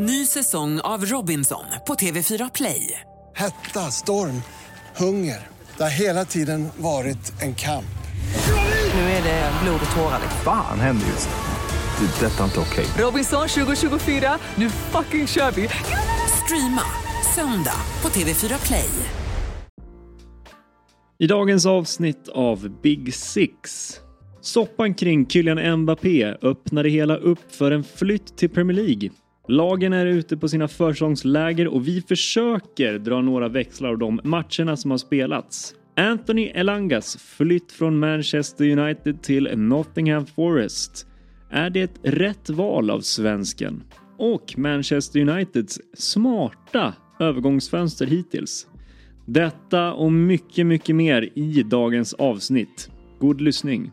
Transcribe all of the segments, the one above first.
Ny säsong av Robinson på TV4 Play. Hetta, storm, hunger. Det har hela tiden varit en kamp. Nu är det blod och tårar. Fan händer just nu. Det. är Detta är inte okej. Robinson 2024, nu fucking kör vi! Streama söndag på TV4 Play. I dagens avsnitt av Big Six. Soppan kring Kylian Mbappé öppnade hela upp för en flytt till Premier League. Lagen är ute på sina försångsläger och vi försöker dra några växlar av de matcherna som har spelats. Anthony Elangas flytt från Manchester United till Nottingham Forest. Är det ett rätt val av svensken? Och Manchester Uniteds smarta övergångsfönster hittills. Detta och mycket, mycket mer i dagens avsnitt. God lyssning!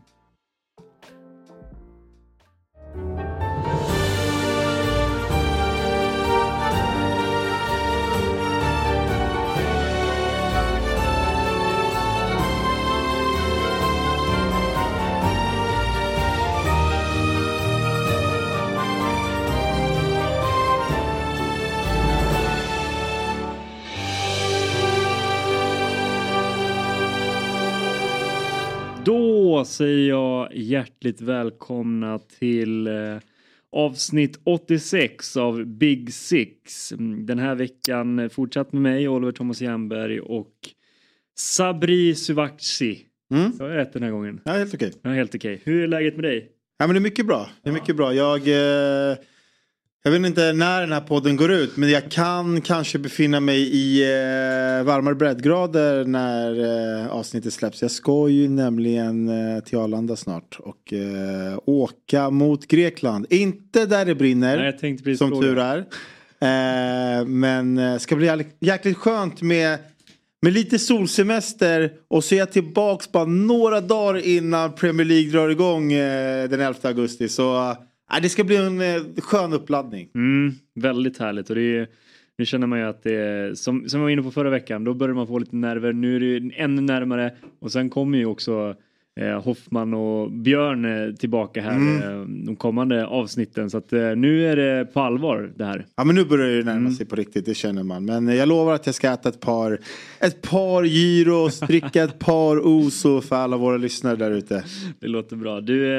Då säger jag hjärtligt välkomna till eh, avsnitt 86 av Big Six. Den här veckan fortsatt med mig, Oliver Thomas Jernberg och Sabri Suvaxi. Mm. Jag är rätt den här gången. Ja, helt okej. Ja, helt okej. Hur är läget med dig? Ja, men det är mycket bra. Det är mycket bra. Jag, eh, jag vet inte när den här podden går ut men jag kan kanske befinna mig i eh, varmare breddgrader när eh, avsnittet släpps. Jag ska ju nämligen eh, till Arlanda snart och eh, åka mot Grekland. Inte där det brinner. Nej, som tur är. Eh, men det ska bli jäkligt- jäkligt skönt med, med lite solsemester och så är jag tillbaks bara några dagar innan Premier League drar igång eh, den 11 augusti. Så eh, det ska bli en eh, skön uppladdning. Mm, väldigt härligt och det är, nu känner man ju att det är, som, som jag var inne på förra veckan, då börjar man få lite nerver. Nu är det ännu närmare och sen kommer ju också eh, Hoffman och Björn eh, tillbaka här Mm. eh, de kommande avsnitten så att eh, nu är det på allvar det här. Ja men nu börjar det närma Mm. sig på riktigt, det känner man. Men jag lovar att jag ska äta ett par, ett par gyros, dricka ett par oso för alla våra lyssnare där ute. Det låter bra. Du,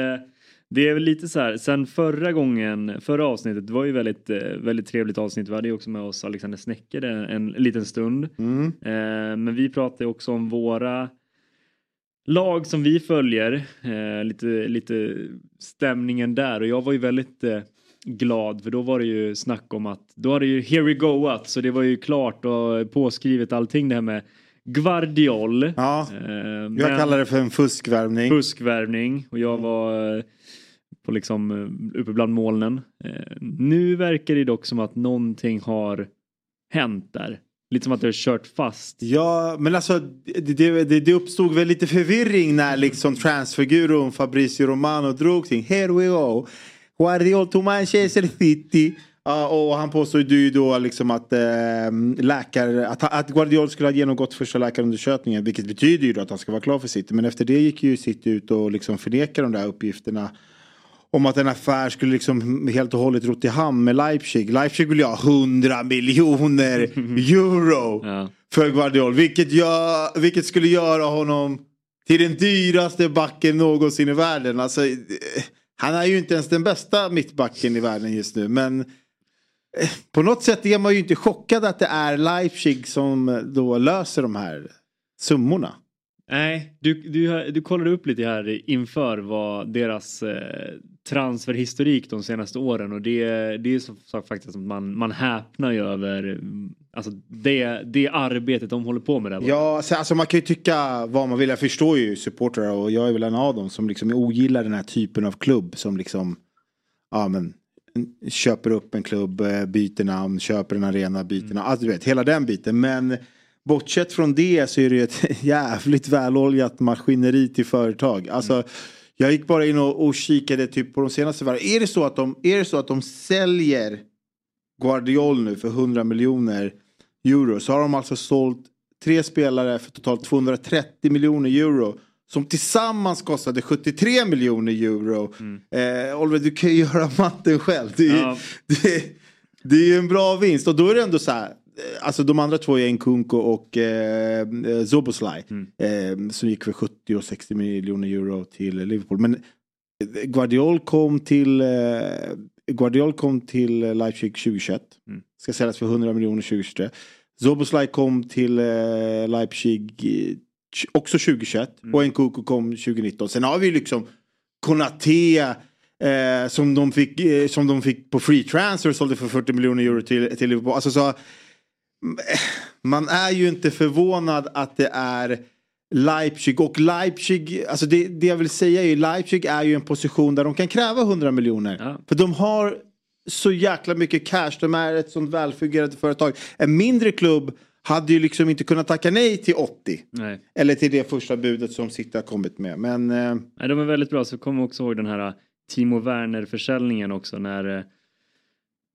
det är väl lite så här, sen förra gången, förra avsnittet, det var ju väldigt, eh, väldigt trevligt avsnitt. Vi hade ju också med oss Alexander Snäcker en, en liten stund. Mm. Eh, men vi pratade också om våra lag som vi följer, eh, lite, lite stämningen där och jag var ju väldigt eh, glad för då var det ju snack om att då hade ju Here We Goat så det var ju klart och påskrivet allting det här med Guardiol. Ja, Eh, jag kallar det för en fuskvärvning. fuskvärvning och jag var eh, på liksom eh, uppe bland molnen. Nu verkar det dock som att någonting har hänt där. Lite som att det har kört fast. Ja, men alltså det, det, det- uppstod väl lite förvirring när liksom transfergurun Fabrizio Romano drog sin Here we go. Guardiol to Manchester City. Ja, och han påstod ju då liksom att, eh, läkare, att, att Guardiol skulle ha genomgått första läkarundersökningen. Vilket betyder ju då att han ska vara klar för City. Men efter det gick ju City ut och liksom förnekade de där uppgifterna. Om att en affär skulle liksom helt och hållet rott i hamn med Leipzig. Leipzig vill ju ha 100 miljoner euro Ja. för Guardiol. Vilket, gör, vilket skulle göra honom till den dyraste backen någonsin i världen. Alltså, eh, han är ju inte ens den bästa mittbacken i världen just nu. Men på något sätt är man ju inte chockad att det är Leipzig som eh, då löser de här summorna. Nej, du, du, du kollade upp lite här inför vad deras eh, transferhistorik de senaste åren och det, det är så, så faktiskt att man, man häpnar ju över mm, alltså det, det arbetet de håller på med där. Ja, så, alltså man kan ju tycka vad man vill. Jag förstår ju supportrar och jag är väl en av dem som liksom ogillar den här typen av klubb som liksom ja men köper upp en klubb, eh, byter namn, köper en arena, byter namn. Alltså du vet, hela den biten. Men bortsett från det så är det ju ett jävligt väloljat maskineri till företag. Alltså jag gick bara in och, och kikade typ på de senaste världen. Är det så att de, är det så att de säljer Guardiol nu för 100 miljoner euro så har de alltså sålt tre spelare för totalt 230 miljoner euro. Som tillsammans kostade 73 miljoner euro. Eh, Oliver, du kan ju göra matten själv. Det, är- Ja. det, Det är ju en bra vinst och då är det ändå så här. eh, Alltså de andra två är Nkunku och eh, eh, Zoboslaj. Eh, som gick för 70 och 60 miljoner euro till Liverpool. Men eh, Guardiol kom till eh, Guardiol kom till Leipzig 2021. Mm. Ska säljas för 100 miljoner 2023. Zoboslaj kom till eh, Leipzig också 2021. Och Nkunku kom 2019. Sen har vi liksom Konate eh, som, de fick, eh, som de fick på free transfer sålde för 40 miljoner euro till, till Liverpool. Alltså så, mm, eh, man är ju inte förvånad att det är Leipzig och Leipzig, alltså det, det jag vill säga är ju Leipzig är ju en position där de kan kräva 100 miljoner. Ja. För de har så jäkla mycket cash, de är ett sånt välfungerande företag. En mindre klubb hade ju liksom inte kunnat tacka nej till 80. Nej. Eller till det första budet som City har kommit med. Men eh, Nej, de är väldigt bra. Så kom också ihåg den här äh, Timo Werner-försäljningen också när, äh,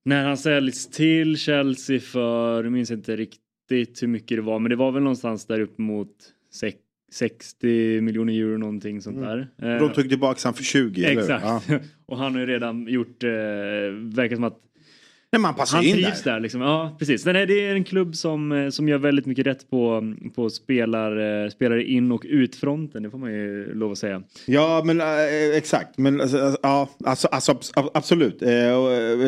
när han säljs till Chelsea för, jag minns inte riktigt hur mycket det var, men det var väl någonstans där upp mot sex- 60 miljoner euro någonting sånt där. Eh, de tog tillbaka han för 20. eller hur? Exakt. Ja. Och han har ju redan gjort, eh, verkar som att Nej, man passar han in trivs där. där. liksom. Ja, precis. Nej, det är en klubb som, eh, som gör väldigt mycket rätt på, på spelar, eh, spelare in och utfronten, det får man ju lov att säga. Ja men eh, exakt. Men alltså, alltså, ja, alltså, alltså, abs- absolut.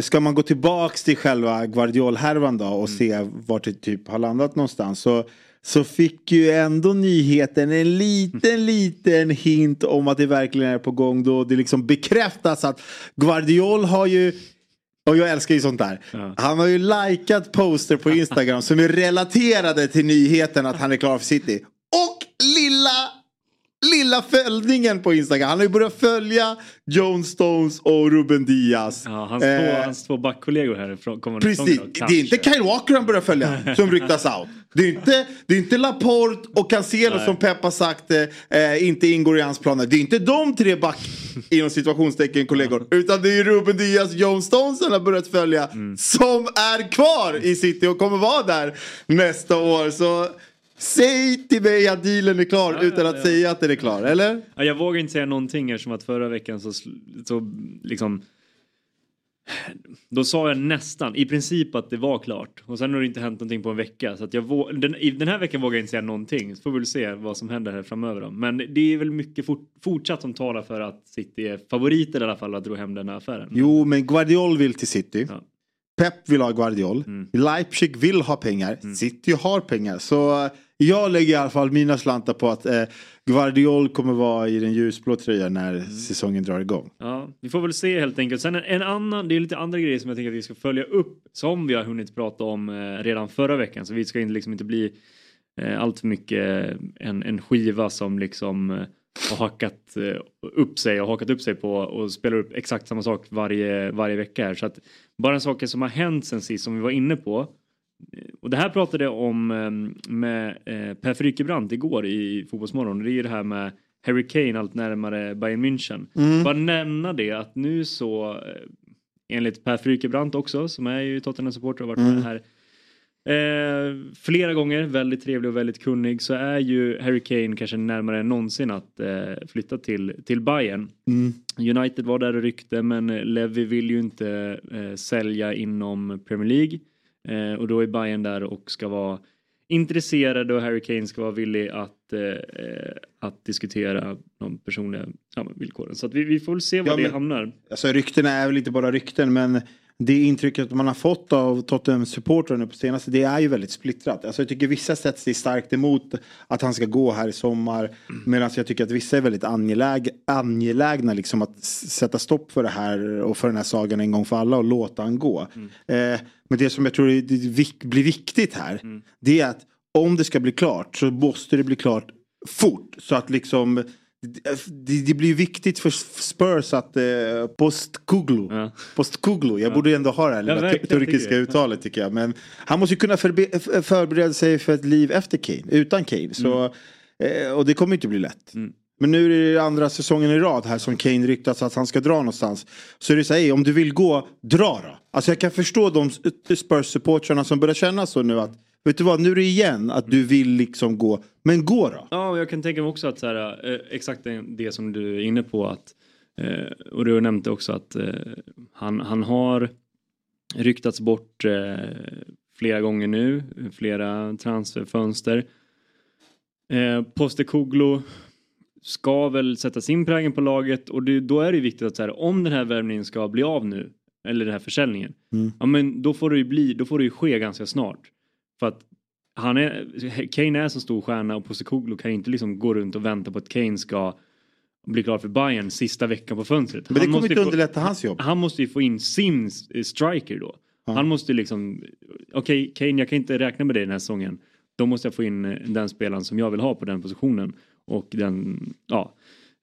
Ska man gå tillbaks till själva Guardiol-härvan då och se vart det typ har landat någonstans. Så, så fick ju ändå nyheten en liten liten hint om att det verkligen är på gång. Då det liksom bekräftas att Guardiol har ju och jag älskar ju sånt där. Ja. Han har ju likat poster på Instagram som är relaterade till nyheten att han är klar för City. Och lilla lilla följningen på Instagram. Han har ju börjat följa John Stones och Ruben Diaz. Ja, hans, Eh, två, hans två backkollegor här från kommande Precis. då, Det är inte. Kyle Walker han börjar följa som ryktas out. Det är inte, det är inte Laporte och Cancelo Nej. som Pep har sagt eh, inte ingår i hans planer. Det är inte de tre back inom situationstecken kollegor. Utan det är Ruben Diaz John Stones han har börjat följa. Mm. Som är kvar i City och kommer vara där nästa år. Så säg till mig att dealen är klar Ja, ja, utan att ja. säga att den är klar. Eller? Ja, jag vågar inte säga någonting eftersom att förra veckan så, så liksom då sa jag nästan, i princip att det var klart. Och sen har det inte hänt någonting på en vecka. Så att jag vå- den, i den här veckan vågar jag inte säga någonting. Så får vi väl se vad som händer här framöver. Då. Men det är väl mycket fort, fortsatt som talar för att City är favoriter i alla fall att dra hem den här affären. Jo, men Guardiol vill till City. Ja. Pep vill ha Guardiol. Mm. Leipzig vill ha pengar. City har pengar. Så eh, jag lägger i alla fall mina slantar på att eh, Guardiol kommer vara i den ljusblå tröjan när Mm. säsongen drar igång. Ja, vi får väl se helt enkelt. Sen en, en annan, det är lite andra grejer som jag tänker att vi ska följa upp som vi har hunnit prata om eh, redan förra veckan. Så vi ska inte, liksom inte bli eh, allt för mycket en, en skiva som liksom eh, har hakat eh, upp sig och hakat upp sig på och spelar upp exakt samma sak varje, varje vecka här. Så att bara saker som har hänt sen sist som vi var inne på. Eh, Och det här pratade jag om eh, med Per Frykebrant igår i Fotbollsmorgon. Det är ju det här med Harry Kane allt närmare Bayern München. Bara nämna det att nu så enligt Per Frykebrant också som är ju Tottenham-supporter och varit med här eh, flera gånger, väldigt trevlig och väldigt kunnig så är ju Harry Kane kanske närmare än någonsin att eh, flytta till, till Bayern. United var där och ryckte men Levy vill ju inte eh, sälja inom Premier League eh, och då är Bayern där och ska vara intresserade och Harry Kane ska vara villig att, eh, eh, att diskutera de personliga ja, villkoren. Så vi, vi får väl se var Ja, det men- hamnar. Alltså ryktena är väl inte bara rykten men det intrycket man har fått av Tottenham-supportrarna på senaste det är ju väldigt splittrat. Alltså jag tycker vissa sätts sig starkt emot att han ska gå här i sommar. Medan jag tycker att vissa är väldigt angeläg, angelägna liksom att sätta stopp för det här och för den här sagan en gång för alla och låta han gå. Eh, men det som jag tror är, blir viktigt här det är att om det ska bli klart så måste det bli klart fort. Så att liksom det, det blir viktigt för Spurs att eh, Postkuglu, Ja. Postkuglu, jag borde ju ändå ha det här lilla verkligen, turkiska uttalet tycker jag. Men han måste ju kunna förbe- förbereda sig för ett liv efter Kane, utan Kane. Så, eh, och det kommer inte bli lätt. Mm. Men nu är det andra säsongen i rad här som Kane ryktas att han ska dra någonstans. Så är det här, om du vill gå, dra då. Alltså jag kan förstå de Spurs-supportrarna som börjar känna så nu att Vet du vad, nu är det igen att du vill liksom gå. Men gå då. Ja, och jag kan tänka mig också att så här, eh, exakt det, det som du är inne på att eh, och du nämnde också att eh, han, han har ryktats bort flera gånger nu, flera transferfönster. Eh, Postecoglou ska väl sätta sin prägel på laget och det, då är det viktigt att så här, om den här värvningen ska bli av nu, eller den här försäljningen, Mm. ja men då får det ju bli, då får det ju ske ganska snart. För att han är, Kane är så stor stjärna och Postecoglou kan inte liksom gå runt och vänta på att Kane ska bli klar för Bayern sista veckan på fönstret. Men det kommer inte få- underlätta hans jobb. han måste ju få in sin eh, striker då. Ja. Han måste liksom, okej Kane jag kan inte räkna med det den här säsongen. Då måste jag få in eh, den spelaren som jag vill ha på den positionen. Och den, ja.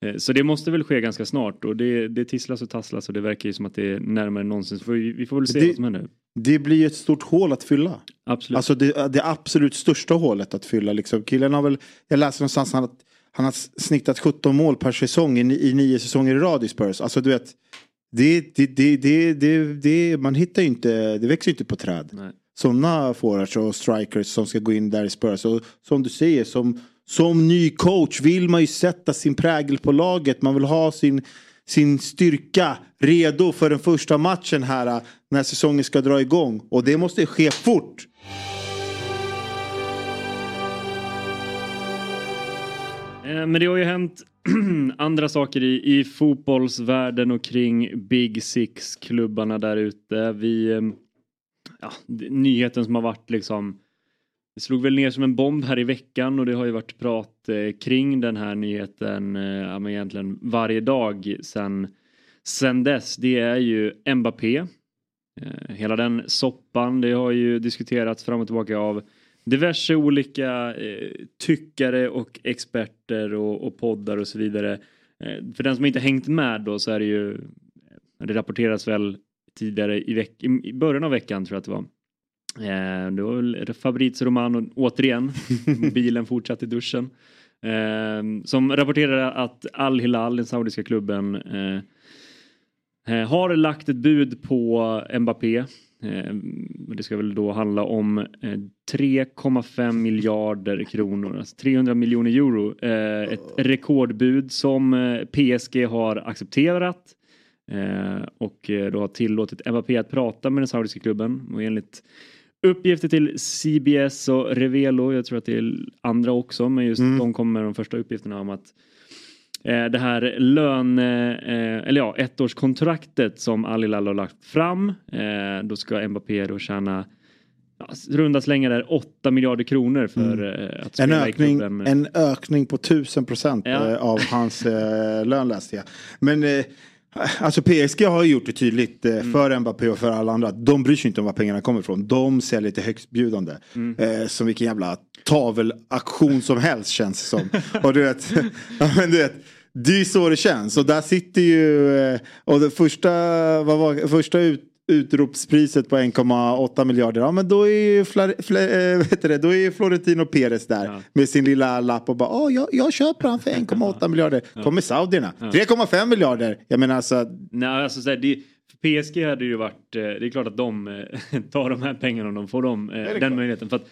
Eh, Så det måste väl ske ganska snart och det, det tisslas och tasslas och det verkar ju som att det är närmare än någonsin. Så vi, vi får väl se Det- vad som händer. Det blir ju ett stort hål att fylla. Absolut. Alltså det, det absolut största hålet att fylla. Liksom. Killen har väl, jag läste någonstans han, han har snittat 17 mål per säsong i, i nio säsonger i rad i Spurs. Alltså du vet, det, det, det, det, det, det, man hittar ju inte, det växer ju inte på träd. Sådana forwards och strikers som ska gå in där i Spurs. Och som du säger, som, som ny coach vill man ju sätta sin prägel på laget. Man vill ha sin, sin styrka redo för den första matchen här när säsongen ska dra igång. Och det måste ske fort. Eh, men det har ju hänt andra saker i, i fotbollsvärlden och kring Big Six-klubbarna där ute. Vi, ehm, ja, nyheten som har varit liksom, det slog väl ner som en bomb här i veckan och det har ju varit prat eh, kring den här nyheten eh, ja, men egentligen varje dag sen, sen dess. Det är ju Mbappé. Eh, hela den soppan, det har ju diskuterats fram och tillbaka av diverse olika eh, tyckare och experter och, och poddar och så vidare. Eh, för den som inte hängt med då så är det ju, det rapporteras väl tidigare i, veck, i, början av veckan tror jag att det var. Eh, det var väl Fabrizio Romano återigen, mobilen fortsatte i duschen. Eh, som rapporterade att Al Hilal, den saudiska klubben, eh, eh, har lagt ett bud på Mbappé. Eh, det ska väl då handla om eh, 3,5 miljarder kronor, alltså 300 miljoner euro. Eh, ett rekordbud som eh, PSG har accepterat eh, och eh, då har tillåtit Mbappé att prata med den saudiska klubben och enligt uppgifter till CBS och Revelo, jag tror att det är andra också, men just Mm. de kommer med de första uppgifterna om att eh, det här lön, eh, eller ja, ettårskontraktet som Al Hilal har lagt fram, eh, då ska Mbappé då tjäna runda slängar där 8 miljarder kronor för eh, att En spela i ökning, klubben. en ökning på 1000 procent Ja. eh, av hans eh, lön läste jag. Men eh, alltså PSG har gjort det tydligt eh, för Mbappé och för alla andra de bryr sig inte om var pengarna kommer ifrån. De säljer till högstbjudande. Eh, som vilken jävla tavelaktion som helst känns det som. och du vet, ja, men du vet det är så det känns. Och där sitter ju, eh, och det första, vad var, första ut, utropspriset på 1,8 miljarder. Ja men då är ju Fla, Fla, eh, heter det, då är Florentino Perez där Ja. med sin lilla lapp och bara Åh, jag, jag köper han för 1,8 miljarder. Kommer saudierna. 3,5 miljarder. Jag menar alltså. Nej, alltså så här, det, PSG hade ju varit, eh, det är klart att de tar de här pengarna om de får dem, den klart. möjligheten. För att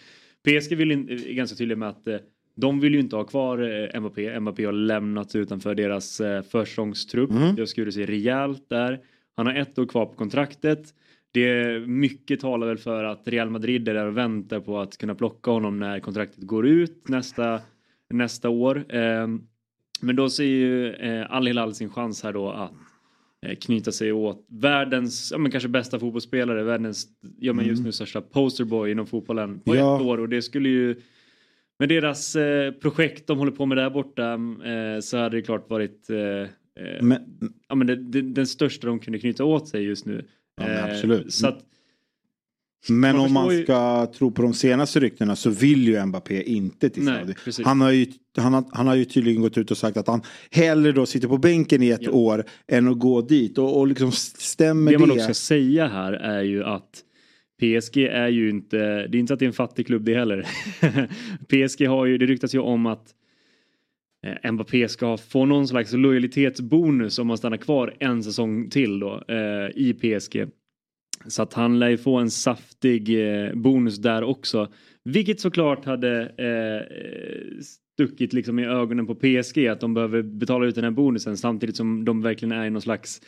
PSG vill in, är ganska tydliga med att de vill ju inte ha kvar eh, Mbappé. Mbappé har lämnats utanför deras eh, försäsongstrupp. Mm. Det har skurit sig rejält där. Han har ett år kvar på kontraktet. Det är mycket talar väl för att Real Madrid är där och väntar på att kunna plocka honom när kontraktet går ut nästa, nästa år. Eh, men då ser ju Al Hilal sin chans här då att knyta sig åt världens, ja men kanske bästa fotbollsspelare, världens, ja men just nu största posterboy inom fotbollen på Ja. ett år och det skulle ju med deras eh, projekt de håller på med där borta eh, så hade det klart varit eh, eh, Men, ja, men det, det, den största de kunde knyta åt sig just nu. Ja, men Eh, absolut. Så att, men Man om man förstår ju- ska tro på de senaste ryktena så vill ju Mbappé inte till Saudi. Han har, ju, han, har, han har ju tydligen gått ut och sagt att han hellre då sitter på bänken i ett Ja. år än att gå dit. Och, och liksom stämmer det det. man också ska säga här är ju att PSG är ju inte, det är inte så att det är en fattig klubb det heller. PSG har ju, det ryktas ju om att eh, Mbappé ska få någon slags lojalitetsbonus om han stannar kvar en säsong till då eh, i PSG. Så att han lär ju få en saftig eh, bonus där också. Vilket såklart hade eh, stuckit liksom i ögonen på PSG att de behöver betala ut den här bonusen samtidigt som de verkligen är i någon slags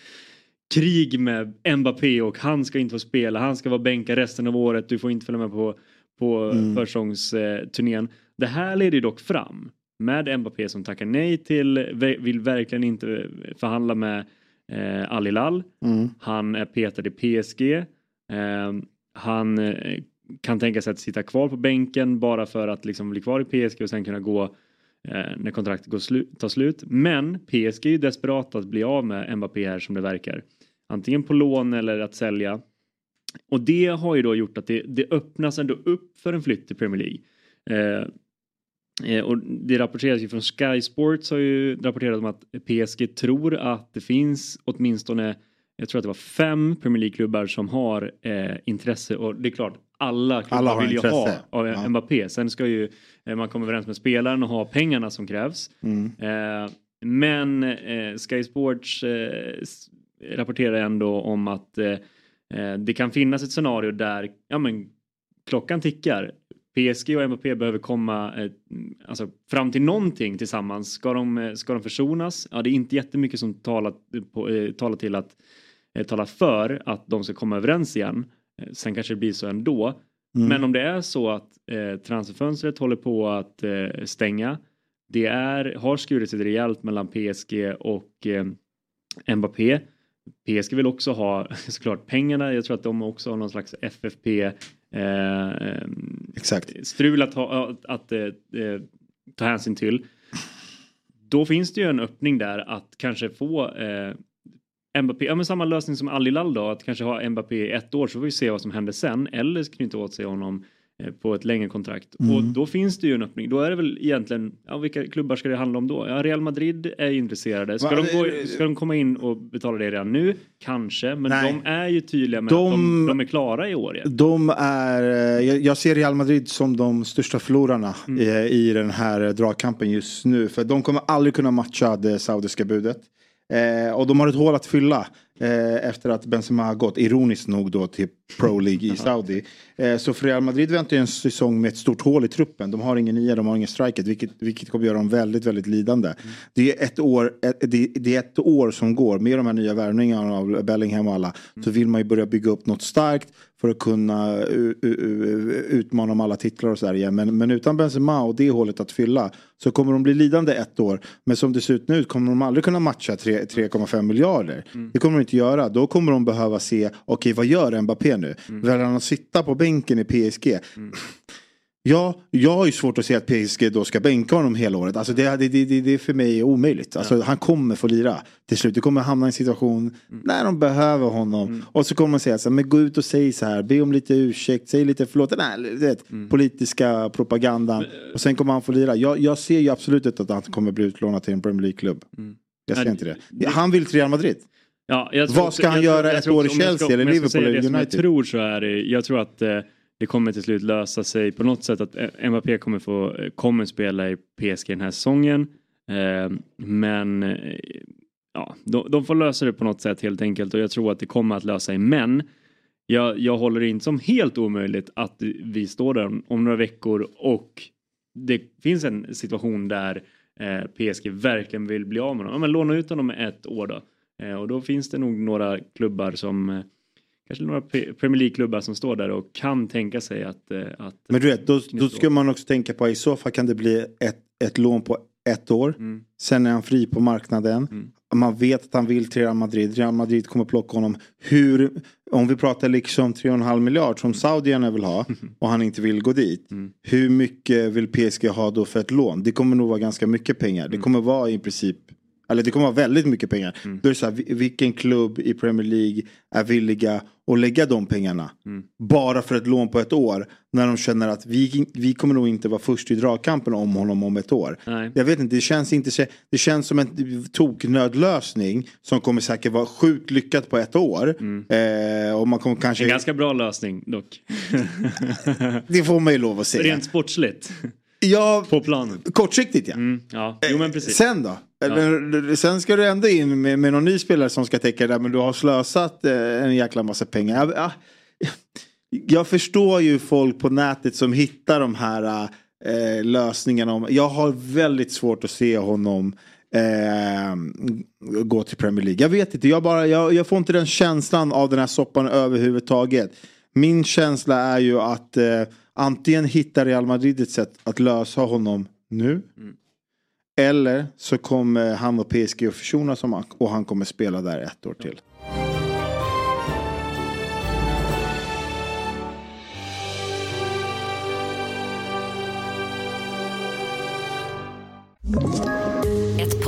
krig med Mbappé och han ska inte få spela. Han ska vara bänkad resten av året. Du får inte följa med på, på Mm. försäsongsturnén. Det här leder ju dock fram med Mbappé som tackar nej till, vill verkligen inte förhandla med eh, Al Hilal. Mm. Han är petad i PSG. Eh, han eh, kan tänka sig att sitta kvar på bänken bara för att liksom bli kvar i PSG och sen kunna gå eh, Eh, när kontraktet går slu- tar slut. Men PSG är ju desperata att bli av med Mbappé här som det verkar. Antingen på lån eller att sälja. Och det har ju då gjort att det, det öppnas ändå upp för en flytt till Premier League. Eh, Eh, och det rapporteras ju från Sky Sports har ju rapporterat om att PSG tror att det finns åtminstone jag tror att det var fem Premier League-klubbar som har eh, intresse och det är klart alla klubbar Alla vill ju intresse. ha av Ja. Mbappé. Sen ska ju eh, man komma överens med spelaren och ha pengarna som krävs. Mm. Eh, men eh, Sky Sports eh, rapporterar ändå om att det kan finnas ett scenario där ja, men, klockan tickar. PSG och Mbappé behöver komma eh, alltså, fram till någonting tillsammans. Ska de, ska de försonas? Ja, det är inte jättemycket som talar, på, eh, talar till att eh, talar för att de ska komma överens igen. Eh, sen kanske det blir så ändå. Mm. Men om det är så att eh, transferfönstret håller på att eh, stänga. Det är, har skurit sig rejält mellan PSG och eh, Mbappé. PSG vill också ha såklart pengarna. Jag tror att de också har någon slags FFP eh, eh, Exakt. strul att, ha, att, att eh, eh, ta hänsyn till. Då finns det ju en öppning där att kanske få eh, Mbappé, ja men samma lösning som Al Hilal då, att kanske ha Mbappé i ett år så får vi se vad som händer sen eller knyta åt sig honom eh, på ett längre kontrakt. Mm. Och då finns det ju en öppning. Då är det väl egentligen, ja vilka klubbar ska det handla om då? Ja Real Madrid är intresserade. Ska, Va, de, gå, det- ska de komma in och betala det redan nu? Kanske, men Nej. de är ju tydliga med De- att de, de är klara i år igen. De är, eh, jag, jag ser Real Madrid som de största förlorarna Mm. i, i den här dragkampen just nu. För de kommer aldrig kunna matcha det saudiska budet. Eh, och de har ett hål att fylla eh, efter att Benzema har gått, ironiskt nog då, till Pro League i Saudi. Eh, så för Real Madrid väntar ju en säsong med ett stort hål i truppen. De har ingen nia, de har ingen striket, vilket, vilket kommer göra dem väldigt, väldigt lidande. Det, är ett år, det, är ett år som går, med de här nya värvningarna av Bellingham och alla, så vill man ju börja bygga upp något starkt för att kunna utmana om alla titlar och sådär igen. Men, men utan Benzema och det hålet att fylla så kommer de bli lidande ett år. Men som det ser ut nu kommer de aldrig kunna matcha tre- 3,5 miljarder. Det kommer de inte göra. Då kommer de behöva se, okej vad gör Mbappé nu? Väljer han att sitta på bänken i PSG? Ja, jag har ju svårt att se att PSG då ska bänka honom hela året. Alltså det, det, det, det är för mig omöjligt. Alltså Han kommer få lira till slut. Det kommer hamna i en situation när de behöver honom. Och så kommer man säga så här, men gå ut och säg så här, be om lite ursäkt, säg lite förlåt. Här du vet, politiska propagandan. Och sen kommer han få lira. Jag, jag ser ju absolut inte att han kommer bli utlånad till en Premier League-klubb. Jag ser Nej, inte det. Han vill till Real Madrid. Ja, jag tror Vad ska han jag göra jag ett tror år i jag Chelsea eller jag Liverpool eller United? Jag tror så är det, jag tror att eh, det kommer till slut lösa sig på något sätt att eh, Mbappé kommer få, eh, kommer spela i PSG den här säsongen. Eh, men eh, ja, de, de får lösa det på något sätt helt enkelt och jag tror att det kommer att lösa sig. Men jag, jag håller det inte som helt omöjligt att vi står där om, om några veckor och det finns en situation där eh, PSG verkligen vill bli av med honom. Ja, men låna ut honom ett år då. Eh, och då finns det nog några klubbar som eh, kanske några Premier League-klubbar som står där och kan tänka sig att... eh, att Men du vet, då, då ska man också tänka på i så fall kan det bli ett, ett lån på ett år. Mm. Sen är han fri på marknaden. Man vet att han vill till Real Madrid. Real Madrid kommer plocka honom. Hur, om vi pratar liksom 3,5 miljard som saudierna vill ha och han inte vill gå dit. Mm. Hur mycket vill PSG ha då för ett lån? Det kommer nog vara ganska mycket pengar. Det kommer vara i princip eller det kommer vara väldigt mycket pengar. Då är det så här, vi- vilken klubb i Premier League är villiga att lägga de pengarna? Bara för ett lån på ett år. När de känner att vi, vi kommer nog inte vara först i dragkampen om honom om ett år. Nej. Jag vet inte, det känns inte Det känns som en toknödlösning. Som kommer säkert vara sjukt lyckat på ett år. Eh, och man kommer kanske... En ganska bra lösning dock. Det får man ju lov att säga. Rent sportsligt. Ja, På planen. kortsiktigt ja. Mm, ja, jo men precis. Sen då? Eller, Sen ska du ändå in med, med någon ny spelare som ska täcka det där men du har slösat eh, en jäkla massa pengar. Jag, jag, förstår ju folk på nätet som hittar de här eh, lösningarna. Om, jag har väldigt svårt att se honom eh, gå till Premier League. Jag vet inte, jag, bara, jag, jag får inte den känslan av den här soppan överhuvudtaget. Min känsla är ju att eh, antingen hittar Real Madrid ett sätt att lösa honom nu. Eller så kommer han och PSG att försonas om- och han kommer spela där ett år till. Mm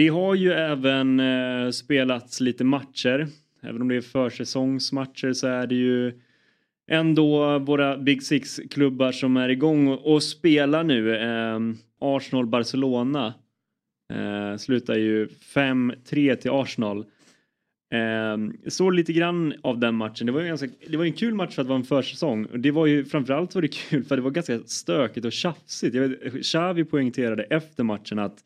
Det har ju även eh, spelats lite matcher. Även om det är försäsongsmatcher så är det ju ändå våra Big Six-klubbar som är igång och, och spelar nu. Eh, Arsenal-Barcelona eh, slutar ju 5-3 till Arsenal. Eh, såg lite grann av den matchen. Det var ju ganska, det var en kul match för att vara en försäsong. Det var ju framförallt var det kul för det var ganska stökigt och tjafsigt. Jag vet, Xavi poängterade efter matchen att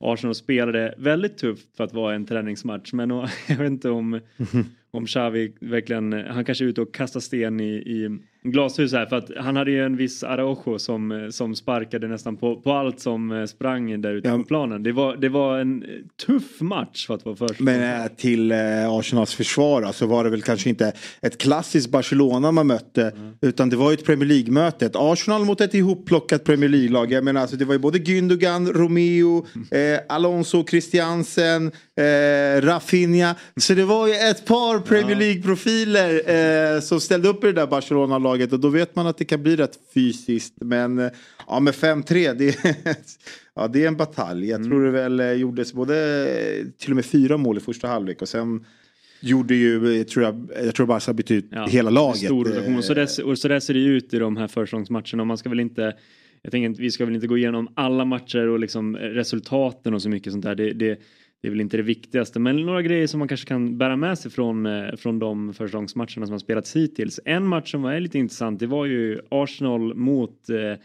Arsenal spelade väldigt tufft för att vara en träningsmatch. Men jag vet inte om, om Xavi verkligen, han kanske är ute och kastar sten i, i glashus här. För att han hade ju en viss Araujo som, som sparkade nästan på, på allt som sprang där ute Ja. på planen. Det var, det var en tuff match för att vara första. Men eh, till eh, Arsenals försvar så var det väl kanske inte ett klassiskt Barcelona man mötte. Utan det var ju ett Premier League-möte. Ett Arsenal mot ett ihopplockat Premier League-lag. Jag menar alltså det var ju både Gündogan, Romeo, eh, Alonso, Christiansen, eh, Rafinha. Så det var ju ett par Premier League-profiler eh, som ställde upp i det där Barcelona-laget. Och då vet man att det kan bli rätt fysiskt. Men eh, ja, med 5-3 det, är- ja, det är en batalj. Jag tror det väl eh, gjordes både eh, till och med fyra mål i första halvlek. Och sen gjorde ju, tror jag, jag tror Barca bytte ut Ja, hela laget. Stor rotation. Och så, där, och så där ser det ut i de här försäsongsmatcherna. Och man ska väl inte jag tänker vi ska väl inte gå igenom alla matcher och liksom resultaten och så mycket sånt där. Det, det, det är väl inte det viktigaste. Men några grejer som man kanske kan bära med sig från, eh, från de försäsongsmatcherna som har spelats hittills. En match som var lite intressant det var ju Arsenal mot eh,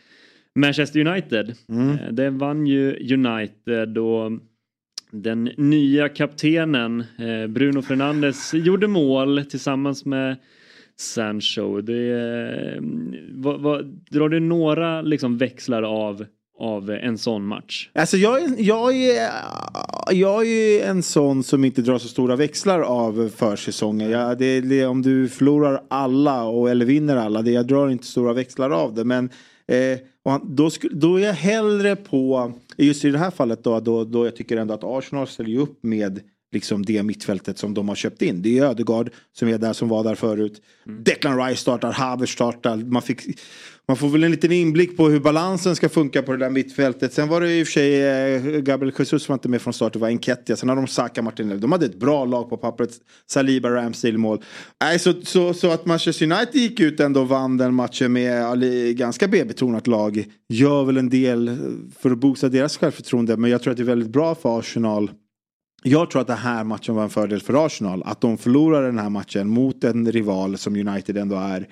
Manchester United. Eh, det vann ju United och den nya kaptenen eh, Bruno Fernandes gjorde mål tillsammans med Sancho. Det, eh, vad, vad, drar du några liksom, växlar av, av eh, en sån match? Alltså jag är, jag, är, jag är en sån som inte drar så stora växlar av försäsongen. Jag, det, det, om du förlorar alla och, eller vinner alla, det, jag drar inte stora växlar av det. Men eh, då, sku- då är jag hellre på, just i det här fallet då, då, då jag tycker ändå att Arsenal ställer upp med liksom det mittfältet som de har köpt in. Det är Ödegaard som är där som var där förut. Declan Rice startar, Havertz startar. Man, fick, man får väl en liten inblick på hur balansen ska funka på det där mittfältet. Sen var det i och för sig eh, Gabriel Jesus var inte med från start, det var Enketia. Sen hade de Saka Martinelli. De hade ett bra lag på pappret. Saliba, Ramsdale mål. Nej, så, så, så att Manchester United gick ut ändå och vann den matchen med Ali- ganska B-betonat lag. Gör väl en del för att boosta deras självförtroende. Men jag tror att det är väldigt bra för Arsenal jag tror att den här matchen var en fördel för Arsenal. Att de förlorar den här matchen mot en rival som United ändå är.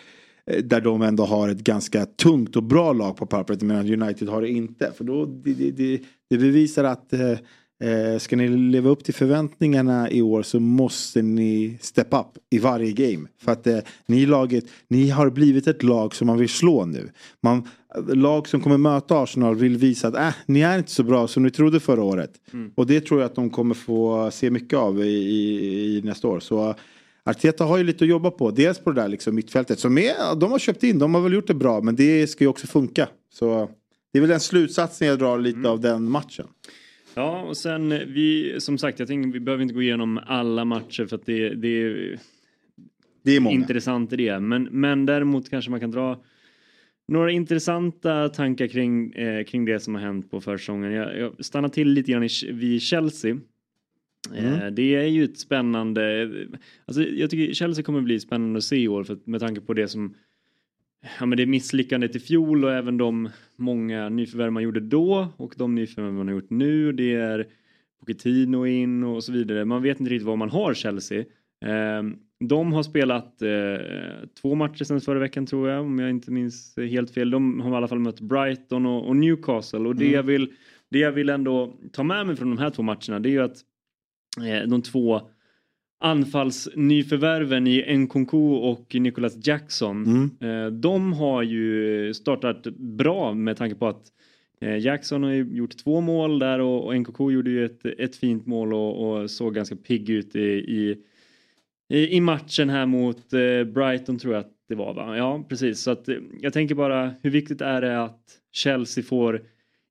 Eh, där de ändå har ett ganska tungt och bra lag på pappret medan United har det inte. För då det, det, det, det bevisar att eh, eh, eh, ska ni leva upp till förväntningarna i år så måste ni step up i varje game. För att eh, ni laget, ni har blivit ett lag som man vill slå nu. Man, lag som kommer möta Arsenal vill visa att äh, ni är inte så bra som ni trodde förra året. Och det tror jag att de kommer få se mycket av i, i, i nästa år. Så Arteta har ju lite att jobba på. Dels på det där liksom mittfältet som är, de har köpt in, de har väl gjort det bra men det ska ju också funka. Så det är väl den slutsatsen jag drar lite av den matchen. Ja, och sen eh, vi, som sagt, jag tänker vi behöver inte gå igenom alla matcher för att det, det är Det är många. intressant i det. Men, men däremot kanske man kan dra några intressanta tankar kring, eh, kring det som har hänt på försäsongen. Jag, jag stannar till lite grann i, vid Chelsea. Eh, Det är ju ett spännande, alltså jag tycker Chelsea kommer bli spännande att se i år för med tanke på det som Ja men det misslyckandet i fjol och även de många nyförvärv man gjorde då och de nyförvärv man har gjort nu. Det är Pochettino in och så vidare. Man vet inte riktigt vad man har Chelsea. Eh, De har spelat eh, två matcher sedan förra veckan tror jag om jag inte minns helt fel. De har i alla fall mött Brighton och, Newcastle och det, jag vill, det jag vill ändå ta med mig från de här två matcherna det är ju att eh, de två anfallsnyförvärven i Nkunku och Nicholas Jackson. Mm. Eh, de har ju startat bra med tanke på att eh, Jackson har ju gjort två mål där och, Nkunku gjorde ju ett, ett fint mål och, och såg ganska pigg ut i, i, i, matchen här mot eh, Brighton tror jag att det var va? Ja precis så att jag tänker bara hur viktigt är det att Chelsea får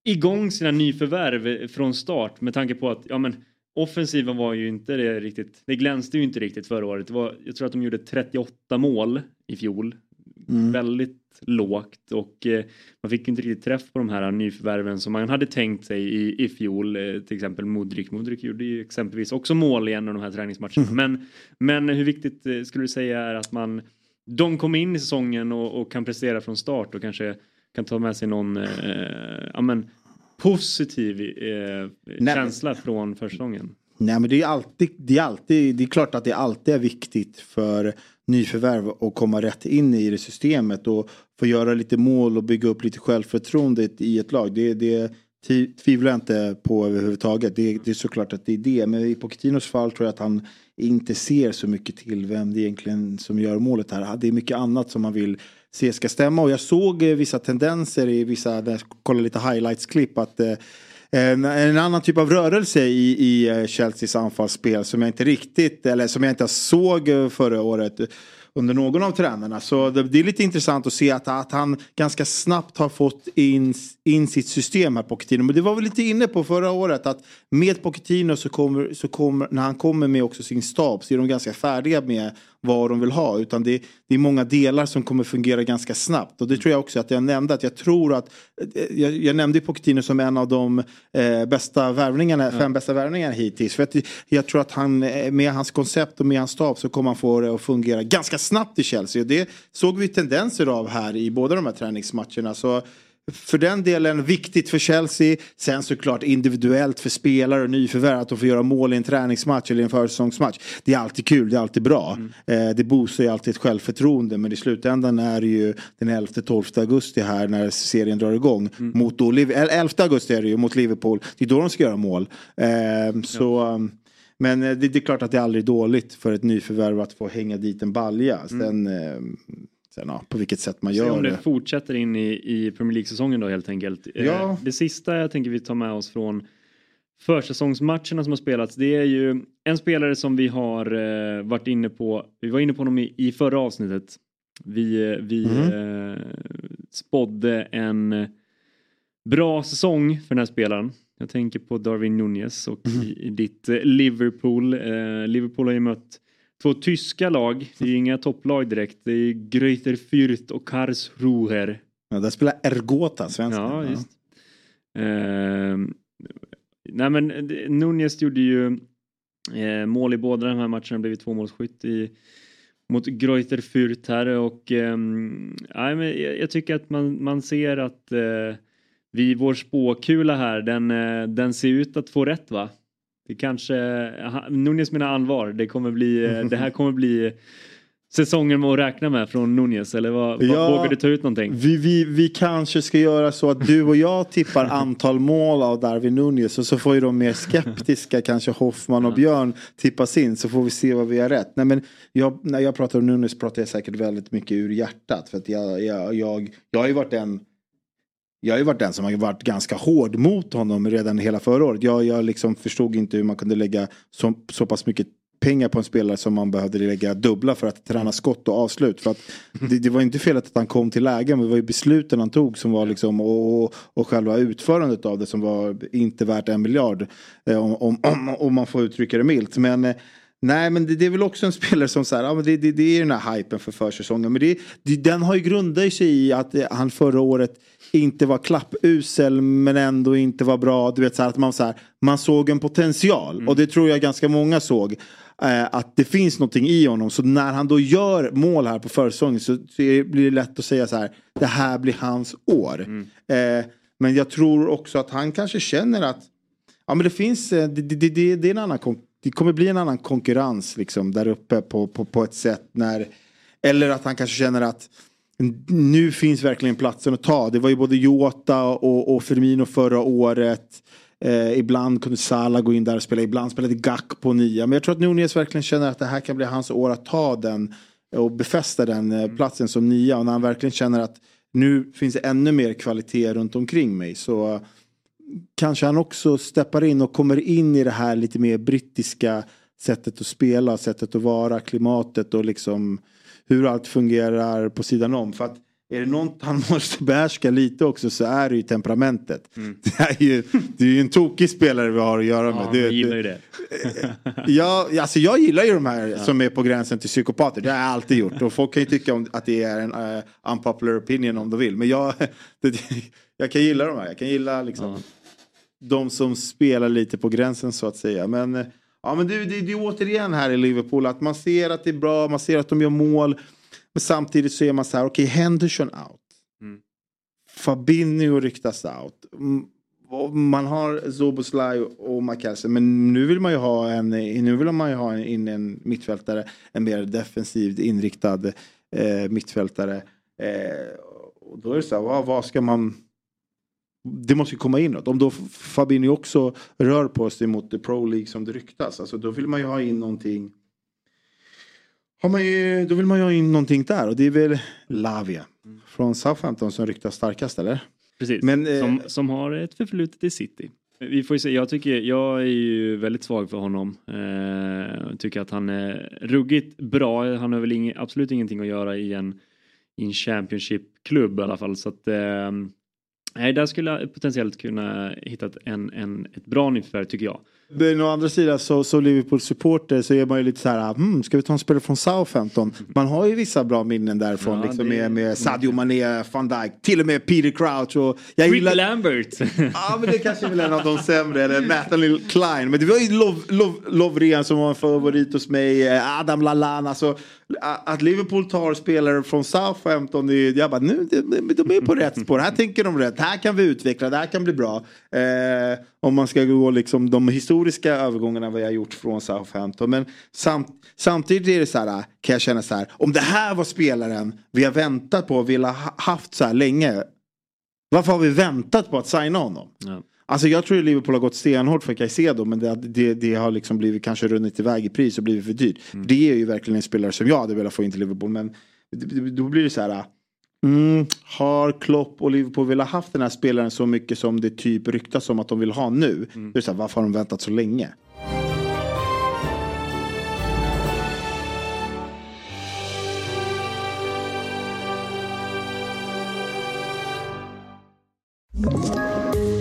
igång sina nyförvärv från start med tanke på att ja men offensiven var ju inte det riktigt, det glänste ju inte riktigt förra året. Var, jag tror att de gjorde 38 mål i fjol. Väldigt lågt och eh, man fick inte riktigt träff på de här nyförvärven som man hade tänkt sig i, i fjol. Eh, till exempel Modric. Modric gjorde ju exempelvis också mål i en av de här träningsmatcherna. Men, men hur viktigt eh, skulle du säga är att man de kommer in i säsongen och, och kan prestera från start och kanske kan ta med sig någon eh, ja, men, positiv eh, Nej. känsla från försäsongen. Nej men det är alltid, det är alltid, det är klart att det alltid är viktigt för nyförvärv att komma rätt in i det systemet och få göra lite mål och bygga upp lite självförtroende i ett lag. Det, det tvi- tvivlar jag inte på överhuvudtaget. Det, det är såklart att det är det. Men i Pochettinos fall tror jag att han inte ser så mycket till vem det egentligen som gör målet här. Det är mycket annat som man vill se ska stämma. Och jag såg eh, vissa tendenser i vissa, när jag kollade lite highlights-klipp att eh, en, en annan typ av rörelse i, i eh, Chelseas anfallsspel som jag inte riktigt, eller som jag inte såg förra året under någon av tränarna. Så det, det är lite intressant att se att, att han ganska snabbt har fått in, in sitt system här Pochettino. Men det var vi lite inne på förra året att med Pochettino så kommer, så kommer, när han kommer med också sin stab så är de ganska färdiga med vad de vill ha. Utan det, det är många delar som kommer fungera ganska snabbt. Och det tror jag också att jag nämnde att jag tror att eh, jag, jag nämnde Pochettino som en av de eh, bästa värvningarna, fem bästa värvningarna hittills. För att jag tror att han eh, med hans koncept och med hans stab så kommer han få det att fungera ganska snabbt i Chelsea. Och det såg vi tendenser av här i båda de här träningsmatcherna. Så för den delen viktigt för Chelsea. Sen såklart individuellt för spelare och nyförvärv att de får göra mål i en träningsmatch eller en försäsongsmatch. Det är alltid kul, det är alltid bra. Eh, det boostar ju alltid ett självförtroende men i slutändan är det ju den 11-12 augusti här när serien drar igång. Mot då, Liv- eller 11 augusti är det ju mot Liverpool. Det är då de ska göra mål. Eh, så, um, men eh, det, det är klart att det är aldrig dåligt för ett nyförvärv att få hänga dit en balja. Sen, eh, sen ja, på vilket sätt man Se gör om det det. fortsätter in i, i Premier League-säsongen då helt enkelt. Eh, Ja. Det sista jag tänker vi tar med oss från försäsongsmatcherna som har spelats det är ju en spelare som vi har eh, varit inne på. Vi var inne på honom i, i förra avsnittet. Vi, eh, vi Mhm. eh, spådde en bra säsong för den här spelaren. Jag tänker på Darwin Nunez och Mhm. i, i ditt Liverpool. Eh, Liverpool har ju mött två tyska lag. Det är ju inga topplag direkt. Det är Greuther Fürth och Karlsruher. Ja, där spelar Ergota, svensken. Ja, just. Ehm, nej men det- Nunez gjorde ju eh, mål i båda de här matcherna, blev ju tvåmålsskytt i mot Greuther Fürth här och nej, men jag, jag tycker att man, man ser att eh, vi, vår spåkula här, den, eh, den ser ut att få rätt va? Det kanske, Nunez menar allvar, det kommer bli, eh, det här kommer bli säsongen att räkna med från Nunez eller vad Ja. vågar du ta ut någonting? Vi, vi, vi kanske ska göra så att du och jag tippar antal mål av Darwin Nunez och så får ju de mer skeptiska, kanske Hoffman och Björn tippas in så får vi se vad vi har rätt. Nej, men jag, när jag pratar om Nunez pratar jag säkert väldigt mycket ur hjärtat för att jag, jag, jag, jag har ju varit en jag har ju varit den som har varit ganska hård mot honom redan hela förra året. Jag, jag liksom förstod inte hur man kunde lägga så, så pass mycket pengar på en spelare som man behövde lägga dubbla för att träna skott och avslut. För att det, det var inte fel att han kom till lägen men det var ju besluten han tog som var liksom och, och, och själva utförandet av det som var inte värt en miljard. Eh, om, om, om, om man får uttrycka det milt. Men eh, Nej men det, det är väl också en spelare som så här, ja, men det, det, det är den här hypen för försäsongen. Men det, det, den har ju grundat sig i att han förra året inte var klappusel men ändå inte var bra. Du vet så här, att man, så här, man såg en potential och det tror jag ganska många såg. Eh, att det finns någonting i honom. Så när han då gör mål här på försäsongen så, blir det lätt att säga så här. Det här blir hans år. Eh, men jag tror också att han kanske känner att Ja men det finns, eh, det, det, det, det är en annan kon- det kommer bli en annan konkurrens liksom där uppe på, på, på ett sätt när Eller att han kanske känner att nu finns verkligen platsen att ta. Det var ju både Jota och, och Firmino förra året. Eh, ibland kunde Salah gå in där och spela, ibland spelade Gack på nia. Men jag tror att Nunez verkligen känner att det här kan bli hans år att ta den och befästa den eh, platsen som nia. Och när han verkligen känner att nu finns det ännu mer kvalitet runt omkring mig. Så kanske han också steppar in och kommer in i det här lite mer brittiska sättet att spela, sättet att vara, klimatet och liksom hur allt fungerar på sidan om. För att är det något han måste behärska lite också så är det ju temperamentet. Det, är ju, det är ju en tokig spelare vi har att göra med. Ja, jag gillar ju det. Ja, alltså jag gillar ju de här som är på gränsen till psykopater. Det har jag alltid gjort. Och folk kan ju tycka om att det är en uh, unpopular opinion om de vill. Men jag, det, jag kan gilla de här. Jag kan gilla liksom de som spelar lite på gränsen så att säga. Men, eh, ja, men det, det, det är återigen här i Liverpool att man ser att det är bra, man ser att de gör mål. Men samtidigt så är man så här, okej Henderson out. Fabinho ryktas out. Mm, Man har Zoboslaj och McAllister men nu vill man ju ha en, nu vill man ju ha en, in en mittfältare, en mer defensivt inriktad eh, mittfältare. Eh, och då är det så här, vad, vad ska man det måste ju komma in något. Om då Fabinho också rör på sig mot the Pro League som det ryktas. Alltså då vill man ju ha in någonting. Har man ju, då vill man ju ha in någonting där och det är väl Lavia. Från Southampton som ryktas starkast eller? Precis, Men, eh, som, som har ett förflutet i City. Vi får ju se, jag, tycker, jag är ju väldigt svag för honom. Eh, tycker att han är ruggigt bra. Han har väl ing, absolut ingenting att göra i en, i en Championship-klubb i alla fall. Så att, eh, nej, där skulle jag potentiellt kunna hitta en, en, ett bra nyförvärv tycker jag. Men å andra sidan så, så Liverpool-supporter så är man ju lite så här, hmm, ska vi ta en spelare från Southampton? Man har ju vissa bra minnen därifrån, Ja, liksom det- med, med Sadio Mané, van Dijk, till och med Peter Crouch. Och jag Rick gillar, Lambert! Ja men det kanske är väl en av de sämre, eller Nathaniel Klein. Men det var ju Lov, Lov, Lovren som var en favorit hos mig, eh, Adam Lallana. Alltså, att Liverpool tar spelare från Southampton, det är- jag bara nu, de, de är på rätt spår. Här tänker de rätt, här kan vi utveckla, det här kan bli bra. Eh, om man ska gå liksom de historiska övergångarna jag har gjort från Southampton. Men samt, samtidigt är det så här, kan jag känna så här, om det här var spelaren vi har väntat på och vill ha haft så här länge. Varför har vi väntat på att signa honom? Ja. Alltså jag tror att Liverpool har gått stenhårt för Caicedo men det, det, det har liksom blivit kanske runnit iväg i pris och blivit för dyrt. Det är ju verkligen en spelare som jag hade velat få in till Liverpool men då blir det så här. Mm, har Klopp och Liverpool velat haft den här spelaren så mycket som det typ ryktas om att de vill ha nu? Är det så här, varför har de väntat så länge?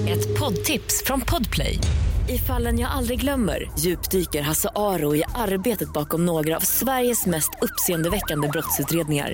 Ett poddtips från Podplay. I fallen jag aldrig glömmer djupdyker Hasse Aro i arbetet bakom några av Sveriges mest uppseendeväckande brottsutredningar.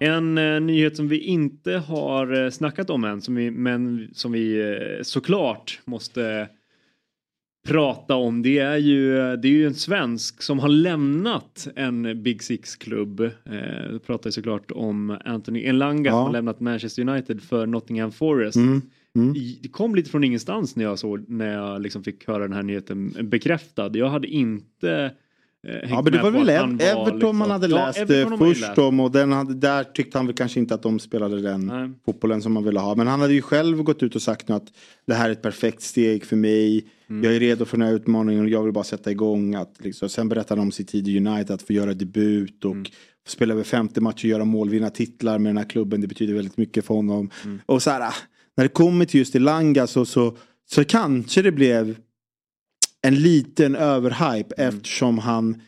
En eh, nyhet som vi inte har eh, snackat om än, som vi, men som vi eh, såklart måste prata om. Det är ju, det är ju en svensk som har lämnat en Big Six-klubb. Eh, jag pratar såklart om Anthony Elanga som Ja. har lämnat Manchester United för Nottingham Forest. Mm. Mm. Det kom lite från ingenstans när jag, såg, när jag liksom fick höra den här nyheten bekräftad. Jag hade inte Ja men det var väl Everton liksom- man hade Ja, läst eh, man ju först läst. om och den hade, där tyckte han väl kanske inte att de spelade den Nej. fotbollen som man ville ha. Men han hade ju själv gått ut och sagt nu att det här är ett perfekt steg för mig. Mm. Jag är redo för den här utmaningen och jag vill bara sätta igång. Att, liksom, sen berättar han om sin tid i United, att få göra debut och Mm. spela över 50 matcher, göra mål, vinna titlar med den här klubben. Det betyder väldigt mycket för honom. Mm. Och så här, ah, när det kommer till just Elanga så, så, så kanske det blev en liten överhype Mm. eftersom han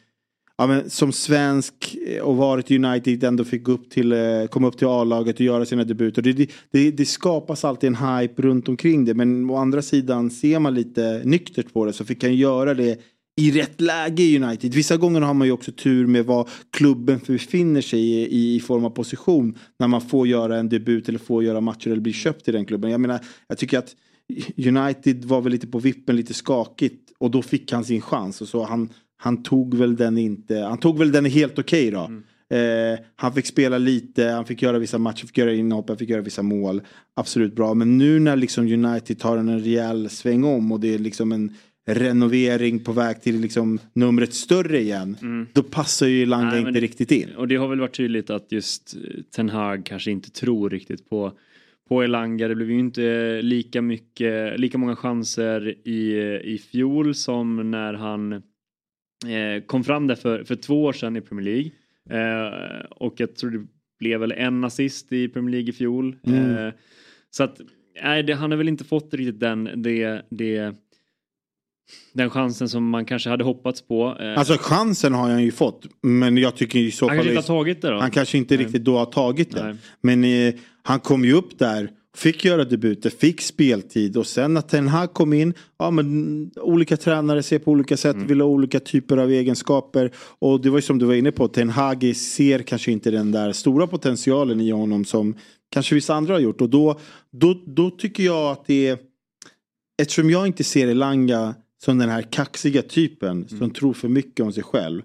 ja, men, som svensk eh, och varit i United ändå fick upp till, eh, komma upp till A-laget och göra sina debuter. Det, det, det, det skapas alltid en hype runt omkring det men å andra sidan ser man lite nyktert på det så fick han göra det i rätt läge i United. Vissa gånger har man ju också tur med vad klubben befinner sig i, i, i form av position. När man får göra en debut eller får göra matcher eller blir köpt i den klubben. Jag menar, jag tycker att United var väl lite på vippen, lite skakigt. Och då fick han sin chans. Och så han, han tog väl den inte, han tog väl den helt okej då. Eh, han fick spela lite, han fick göra vissa matcher, fick göra inhopp, han fick göra vissa mål. Absolut bra. Men nu när liksom United tar en rejäl sväng om och det är liksom en renovering på väg till liksom numret större igen. Då passar ju Langa Mm. Nej, men inte det- riktigt in. Och det har väl varit tydligt att just Ten Hag kanske inte tror riktigt på på Elanga. Det blev ju inte lika mycket, lika många chanser i, i fjol som när han eh, kom fram där för, för två år sedan i Premier League. Eh, och jag tror det blev väl en assist i Premier League i fjol. Mm. Eh, så att nej, det, han har väl inte fått riktigt den, det, det, den chansen som man kanske hade hoppats på. Eh, Alltså chansen har han ju fått. Men jag tycker i så han fall... kanske inte har tagit det då. Han kanske inte Nej. riktigt då har tagit det. Nej. Men eh, han kom ju upp där, fick göra debuter, fick speltid och sen när Ten Hag kom in, ja men mm, olika tränare ser på olika sätt, vill ha olika typer av egenskaper. Och det var ju som du var inne på, Ten Hag ser kanske inte den där stora potentialen i honom som kanske vissa andra har gjort. Och då, då, då tycker jag att det är, eftersom jag inte ser Elanga som den här kaxiga typen som tror för mycket om sig själv.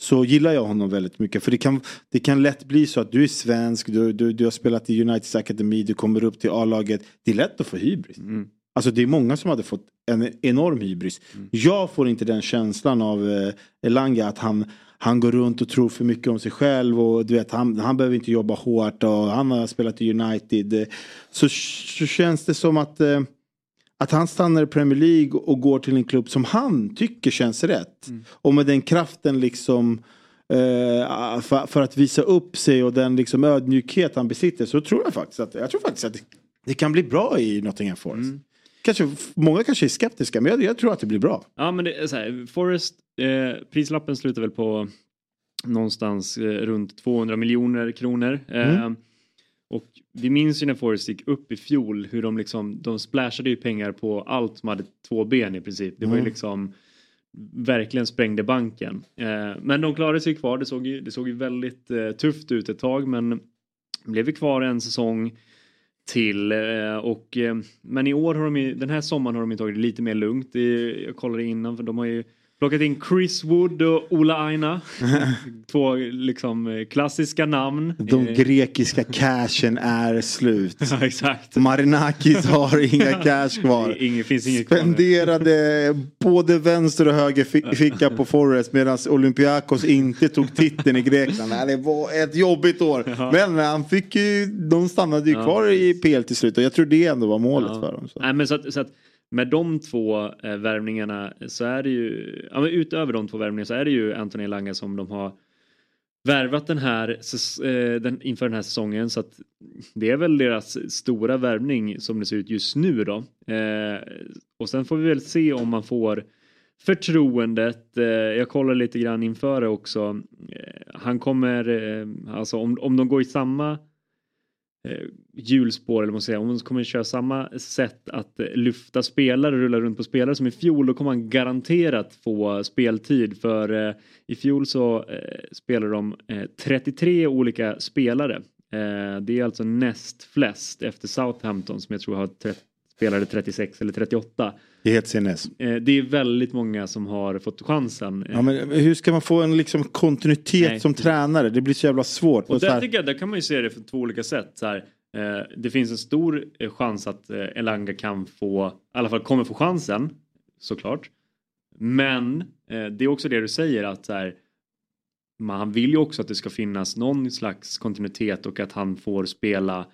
Så gillar jag honom väldigt mycket. För det kan, det kan lätt bli så att du är svensk, du, du, du har spelat i Uniteds akademi, du kommer upp till A-laget. Det är lätt att få hybris. Alltså det är många som hade fått en enorm hybris. Jag får inte den känslan av eh, Elanga att han, han går runt och tror för mycket om sig själv och du vet han, han behöver inte jobba hårt och han har spelat i United. Så, så känns det som att eh, att han stannar i Premier League och går till en klubb som han tycker känns rätt. Och med den kraften liksom eh, för, för att visa upp sig och den liksom ödmjukhet han besitter så tror jag faktiskt att, jag tror faktiskt att det, det kan bli bra i Nottingham Forest. Kanske, många kanske är skeptiska men jag, jag tror att det blir bra. Ja men det är så här, Forest, eh, prislappen slutar väl på någonstans eh, runt 200 miljoner kronor. Eh, Mm. Och vi minns ju när Forest gick upp i fjol hur de liksom, de splashade ju pengar på allt som hade två ben i princip. Det var ju Mm. liksom verkligen sprängde banken. Eh, men de klarade sig kvar, det såg ju, det såg ju väldigt eh, tufft ut ett tag men blev ju kvar en säsong till eh, och eh, men i år har de ju, den här sommaren har de ju tagit det lite mer lugnt. Det, jag kollade innan för de har ju plockat in Chris Wood och Ola Aina. Två liksom eh, klassiska namn. De Eh, grekiska cashen är slut. Ja, exakt. Marinakis har inga cash kvar. Det är ing- finns inget kvar. Spenderade både vänster och höger fi- ficka på Forest medan Olympiakos inte tog titeln i Grekland. Nej, Det var ett jobbigt år. Men han fick ju, de stannade ju Ja. kvar i PL till slut och jag tror det ändå var målet Ja. för dem. Så. Nej, men så att, så att med de två eh, värvningarna så är det ju, ja, men utöver de två värvningarna så är det ju Anthony Elanga som de har värvat den här eh, den, inför den här säsongen så att det är väl deras stora värvning som det ser ut just nu då. Eh, och sen får vi väl se om man får förtroendet. Eh, jag kollar lite grann inför det också. Eh, han kommer, eh, alltså om, om de går i samma eh, hjulspår eller vad man säger, om de kommer köra samma sätt att lyfta spelare, rulla runt på spelare som i fjol, då kommer han garanterat få speltid för eh, i fjol så eh, spelar de eh, 33 olika spelare. Eh, det är alltså näst flest efter Southampton som jag tror har spelade 36 eller 38. Det är helt sinnes. Det är väldigt många som har fått chansen. Ja, men hur ska man få en liksom kontinuitet Nej. som tränare? Det blir så jävla svårt. Och så där här- tycker jag, där kan man ju se det på två olika sätt. Så här, det finns en stor eh, chans att eh, Elanga kan få, i alla fall kommer få chansen, såklart. Men eh, det är också det du säger att så här, man, vill ju också att det ska finnas någon slags kontinuitet och att han får spela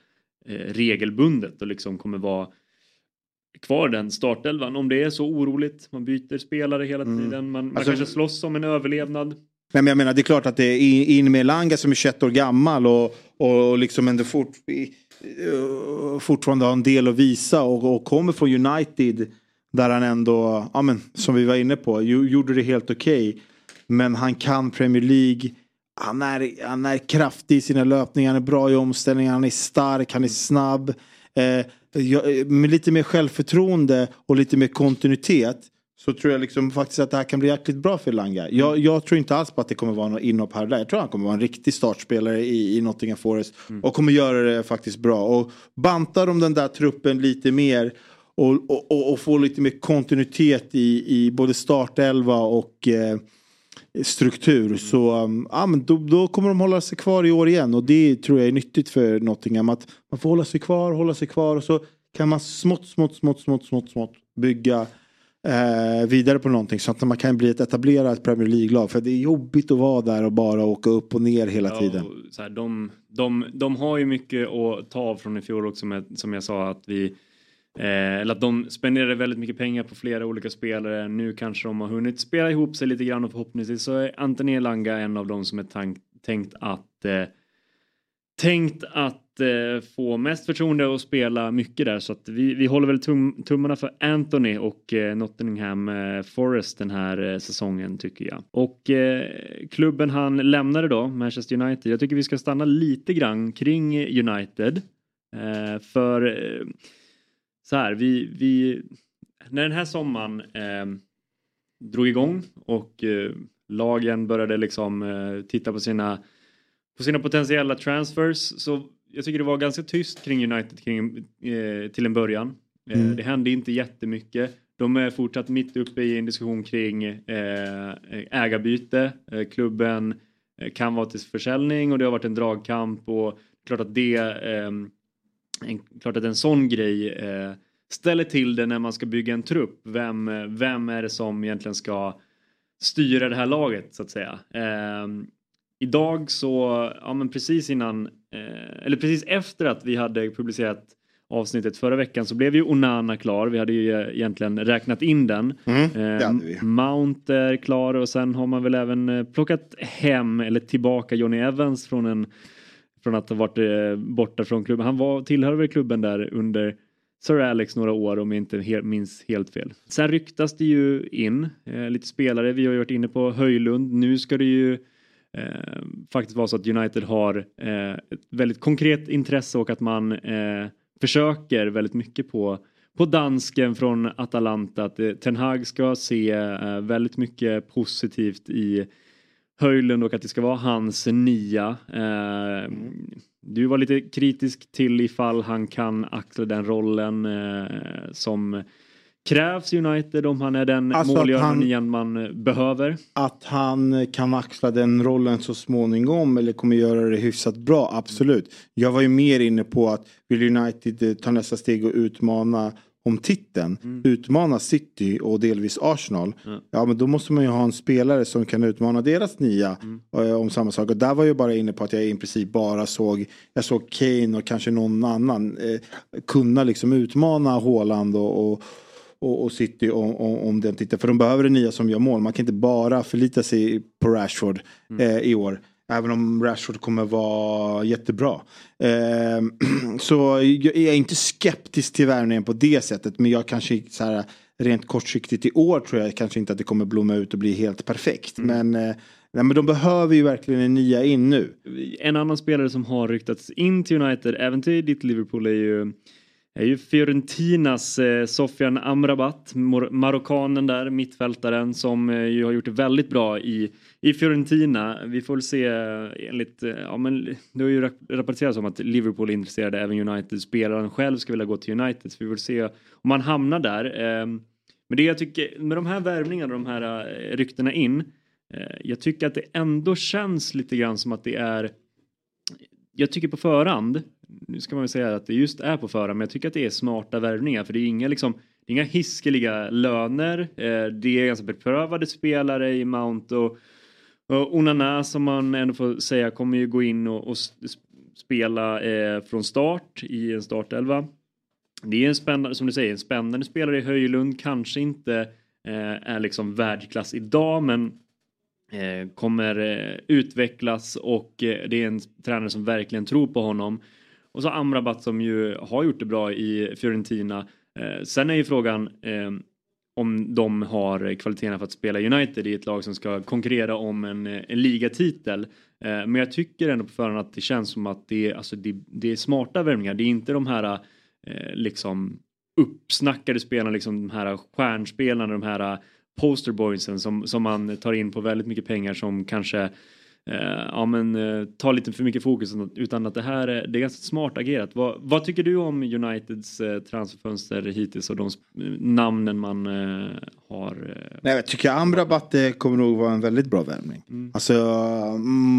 eh, regelbundet och liksom kommer vara kvar den startelvan. Om det är så oroligt, man byter spelare hela Mm. tiden, man, man Alltså- kanske slåss om en överlevnad. Nej, men jag menar det är klart att det är in- med Langa som är 21 år gammal och, och liksom ändå fort, eh, Eh, fortfarande har en del att visa och, och kommer från United där han ändå, ja men som vi var inne på, ju, gjorde det helt okej. Men han kan Premier League. Han är, han är kraftig i sina löpningar, han är bra i omställningar, han är stark, han är snabb. Eh, eh, med lite mer självförtroende och lite mer kontinuitet så tror jag liksom faktiskt att det här kan bli jäkligt bra för Langa. Jag, jag tror inte alls på att det kommer vara något inhopp här och där. Jag tror han kommer vara en riktig startspelare i, i Nottingham Forest. Och kommer göra det faktiskt bra. Och bantar de den där truppen lite mer och, och, och, och får lite mer kontinuitet i, i både startelva och eh, struktur så um, ja, men då, då kommer de hålla sig kvar i år igen och det tror jag är nyttigt för Nottingham att man får hålla sig kvar, hålla sig kvar och så kan man smått, smått, smått, smått, smått, smått bygga eh, vidare på någonting så att man kan bli ett etablerat Premier League-lag för det är jobbigt att vara där och bara åka upp och ner hela Ja, tiden. Så här, de, de, de har ju mycket att ta av från i fjol också med, som jag sa att vi eh, eller att de spenderade väldigt mycket pengar på flera olika spelare. Nu kanske de har hunnit spela ihop sig lite grann och förhoppningsvis så är Anthony Elanga en av dem som är tank, tänkt att eh, tänkt att Eh, få mest förtroende och spela mycket där så att vi, vi håller väl tum, tummarna för Anthony och eh, Nottingham eh, Forest den här eh, säsongen tycker jag. Och eh, klubben han lämnade då, Manchester United, jag tycker vi ska stanna lite grann kring United. Eh, för eh, så här, vi, vi, när den här sommaren eh, drog igång och eh, lagen började liksom eh, titta på sina på sina potentiella transfers så jag tycker det var ganska tyst kring United kring, eh, till en början. Eh, Mm. Det hände inte jättemycket. De är fortsatt mitt uppe i en diskussion kring eh, ägarbyte. Eh, klubben eh, kan vara till försäljning och det har varit en dragkamp och klart att det ehm, en, klart att en sån grej eh, ställer till det när man ska bygga en trupp. Vem, vem är det som egentligen ska styra det här laget så att säga. Ehm, idag så, ja men precis innan, eller precis efter att vi hade publicerat avsnittet förra veckan så blev ju Onana klar. Vi hade ju eh, egentligen räknat in den. Mm, Eh. Mount är klar och sen har man väl även eh, plockat hem eller tillbaka Johnny Evans från en från att ha varit eh, borta från klubben. Han var, tillhör väl klubben där under Sir Alex några år om jag inte he minns helt fel. Sen ryktas det ju in eh, lite spelare. Vi har ju varit inne på Höjlund. Nu ska det ju eh, faktiskt vara så att United har eh, ett väldigt konkret intresse och att man eh, försöker väldigt mycket på på dansken från Atalanta att eh, Ten Hag ska se eh, väldigt mycket positivt i Höjlund och att det ska vara hans nia. Eh, du var lite kritisk till ifall han kan axla den rollen eh, som krävs United om han är den Alltså målgörande man eh, behöver. Att han kan axla den rollen så småningom eller kommer göra det hyfsat bra, absolut. Jag var ju mer inne på att vill United eh, ta nästa steg och utmana om titeln, utmana City och delvis Arsenal. Ja men då måste man ju ha en spelare som kan utmana deras nia eh, om samma sak. Och där var jag bara inne på att jag i princip bara såg, jag såg Kane och kanske någon annan eh, kunna liksom utmana Haaland och, och och, och City om, om, om den titeln. För de behöver en nia som gör mål. Man kan inte bara förlita sig på Rashford eh, i år. Även om Rashford kommer vara jättebra. Eh, så jag är inte skeptisk till värvningen på det sättet. Men jag kanske så här, rent kortsiktigt i år tror jag kanske inte att det kommer blomma ut och bli helt perfekt. Men, eh, nej, men de behöver ju verkligen en nia in nu. En annan spelare som har ryktats in till United, även till ditt Liverpool, är ju är ju Fiorentinas eh, Sofian Amrabat, mor- marockanen där, mittfältaren som eh, ju har gjort det väldigt bra i, i Fiorentina. Vi får väl se eh, enligt, eh, ja men det har ju rapporterats om att Liverpool är intresserade, även United. Spelaren själv ska vilja gå till United, så vi får se om han hamnar där. Eh, men det jag tycker, med de här värvningarna, de här eh, ryktena in, eh, jag tycker att det ändå känns lite grann som att det är jag tycker på förhand, nu ska man väl säga att det just är på förhand, men jag tycker att det är smarta värvningar för det är inga liksom det är inga hiskeliga löner. Eh, det är ganska beprövade spelare i Mount och, och Onana som man ändå får säga kommer ju gå in och, och spela eh, från start i en startelva. det är en spännande, som du säger, en spännande spelare i Höjlund. Kanske inte eh, är liksom världsklass idag men eh, kommer eh, utvecklas och eh, det är en tränare som verkligen tror på honom. Och så Amrabat som ju har gjort det bra i Fiorentina. Eh, sen är ju frågan eh, om de har kvaliteterna för att spela United i ett lag som ska konkurrera om en, eh, en ligatitel. Eh, men jag tycker ändå på förhand att det känns som att det är, alltså det, det är smarta värvningar. Det är inte de här eh, liksom uppsnackade spelarna, liksom de här stjärnspelarna, de här posterboysen som, som man tar in på väldigt mycket pengar som kanske eh, ja, men, eh, tar lite för mycket fokus utan att det här är, det är ganska smart agerat. Vad, vad tycker du om Uniteds eh, transferfönster hittills och de namnen man eh, har? Eh? Nej, jag tycker Amrabat kommer nog vara en väldigt bra värvning. Mm. Alltså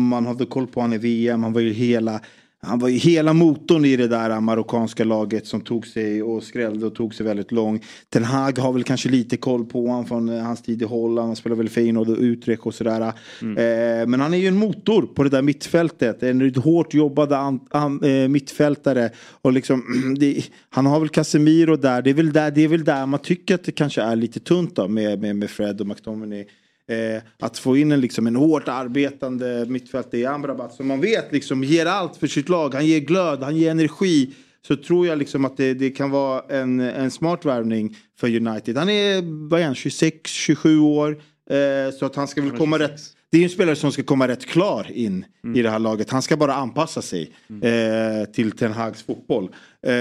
man hade koll på honom i VM, han var ju hela han var ju hela motorn i det där marockanska laget som tog sig och skrällde och tog sig väldigt långt. Ten Hag har väl kanske lite koll på honom från eh, hans tid i Holland. Han spelar väl Feyenoord och Utrecht och sådär. Mm. Eh, men han är ju en motor på det där mittfältet. En hårt jobbad an, an, eh, mittfältare. Och liksom, det, han har väl Casemiro där. Det är väl där, det är väl där man tycker att det kanske är lite tunt då med, med, med Fred och McTominay. Eh, att få in en, liksom, en hårt arbetande mittfältare i Amrabat som man vet liksom, ger allt för sitt lag. Han ger glöd, han ger energi. Så tror jag liksom att det, det kan vara en, en smart värvning för United. Han är, vad är han, 26, 27 år. Eh, så att han ska väl komma rätt. Det är en spelare som ska komma rätt klar in mm. i det här laget. Han ska bara anpassa sig mm. eh, till Ten Hags fotboll. Eh,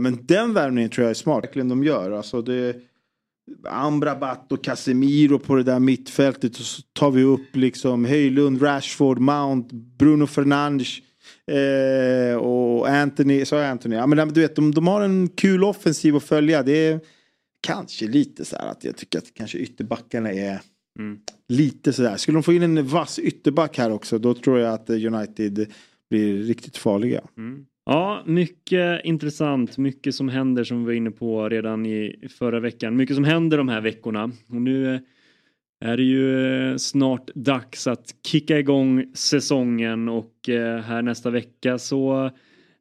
men den värvningen tror jag är smart. Verkligen de gör. Alltså det, Amrabat och Casemiro på det där mittfältet. Och så tar vi upp liksom Höjlund, Rashford, Mount, Bruno Fernandes. Eh, och Anthony, sa jag Anthony? Ja men du vet de, de har en kul offensiv att följa. Det är kanske lite så här att jag tycker att kanske ytterbackarna är mm. lite sådär. Skulle de få in en vass ytterback här också då tror jag att United blir riktigt farliga. Mm. Ja, mycket intressant, mycket som händer som vi var inne på redan i förra veckan. Mycket som händer de här veckorna. Och nu är det ju snart dags att kicka igång säsongen och eh, här nästa vecka så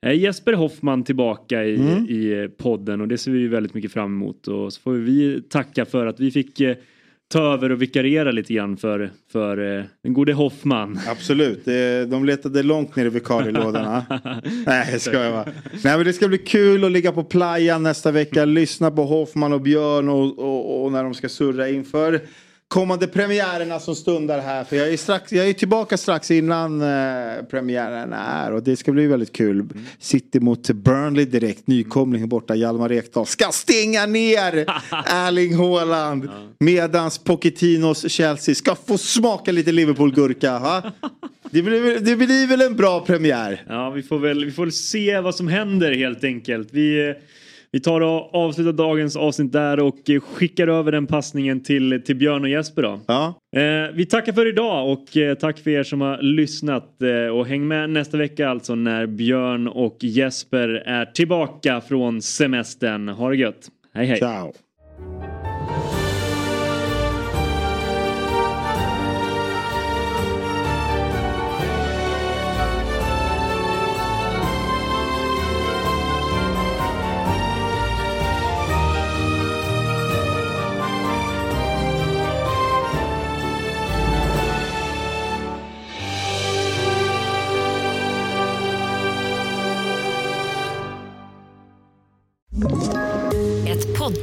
är Jesper Hoffman tillbaka i, mm. i podden och det ser vi väldigt mycket fram emot och så får vi tacka för att vi fick eh, ta över och vikariera lite grann för, för eh, den gode Hoffman. Absolut, de letade långt ner i vikarielådorna. Nej, jag skojar bara. Nej, men det ska bli kul att ligga på playan nästa vecka, lyssna på Hoffman och Björn och, och, och när de ska surra inför kommande premiärerna som stundar här. För jag är, strax, jag är tillbaka strax innan eh, premiären är. Och det ska bli väldigt kul. Mm. City mot Burnley direkt. Nykomling borta. Hjalmar Ekdal ska stänga ner Erling Haaland. Medans Pochettinos Chelsea ska få smaka lite Liverpool-gurka. Det blir, det blir väl en bra premiär. Ja, vi får väl vi får se vad som händer helt enkelt. Vi vi tar och avslutar dagens avsnitt där och skickar över den passningen till, till Björn och Jesper då. Ja. Eh, vi tackar för idag och eh, tack för er som har lyssnat. Eh, och häng med nästa vecka alltså när Björn och Jesper är tillbaka från semestern. Ha det gött. Hej hej. Ciao.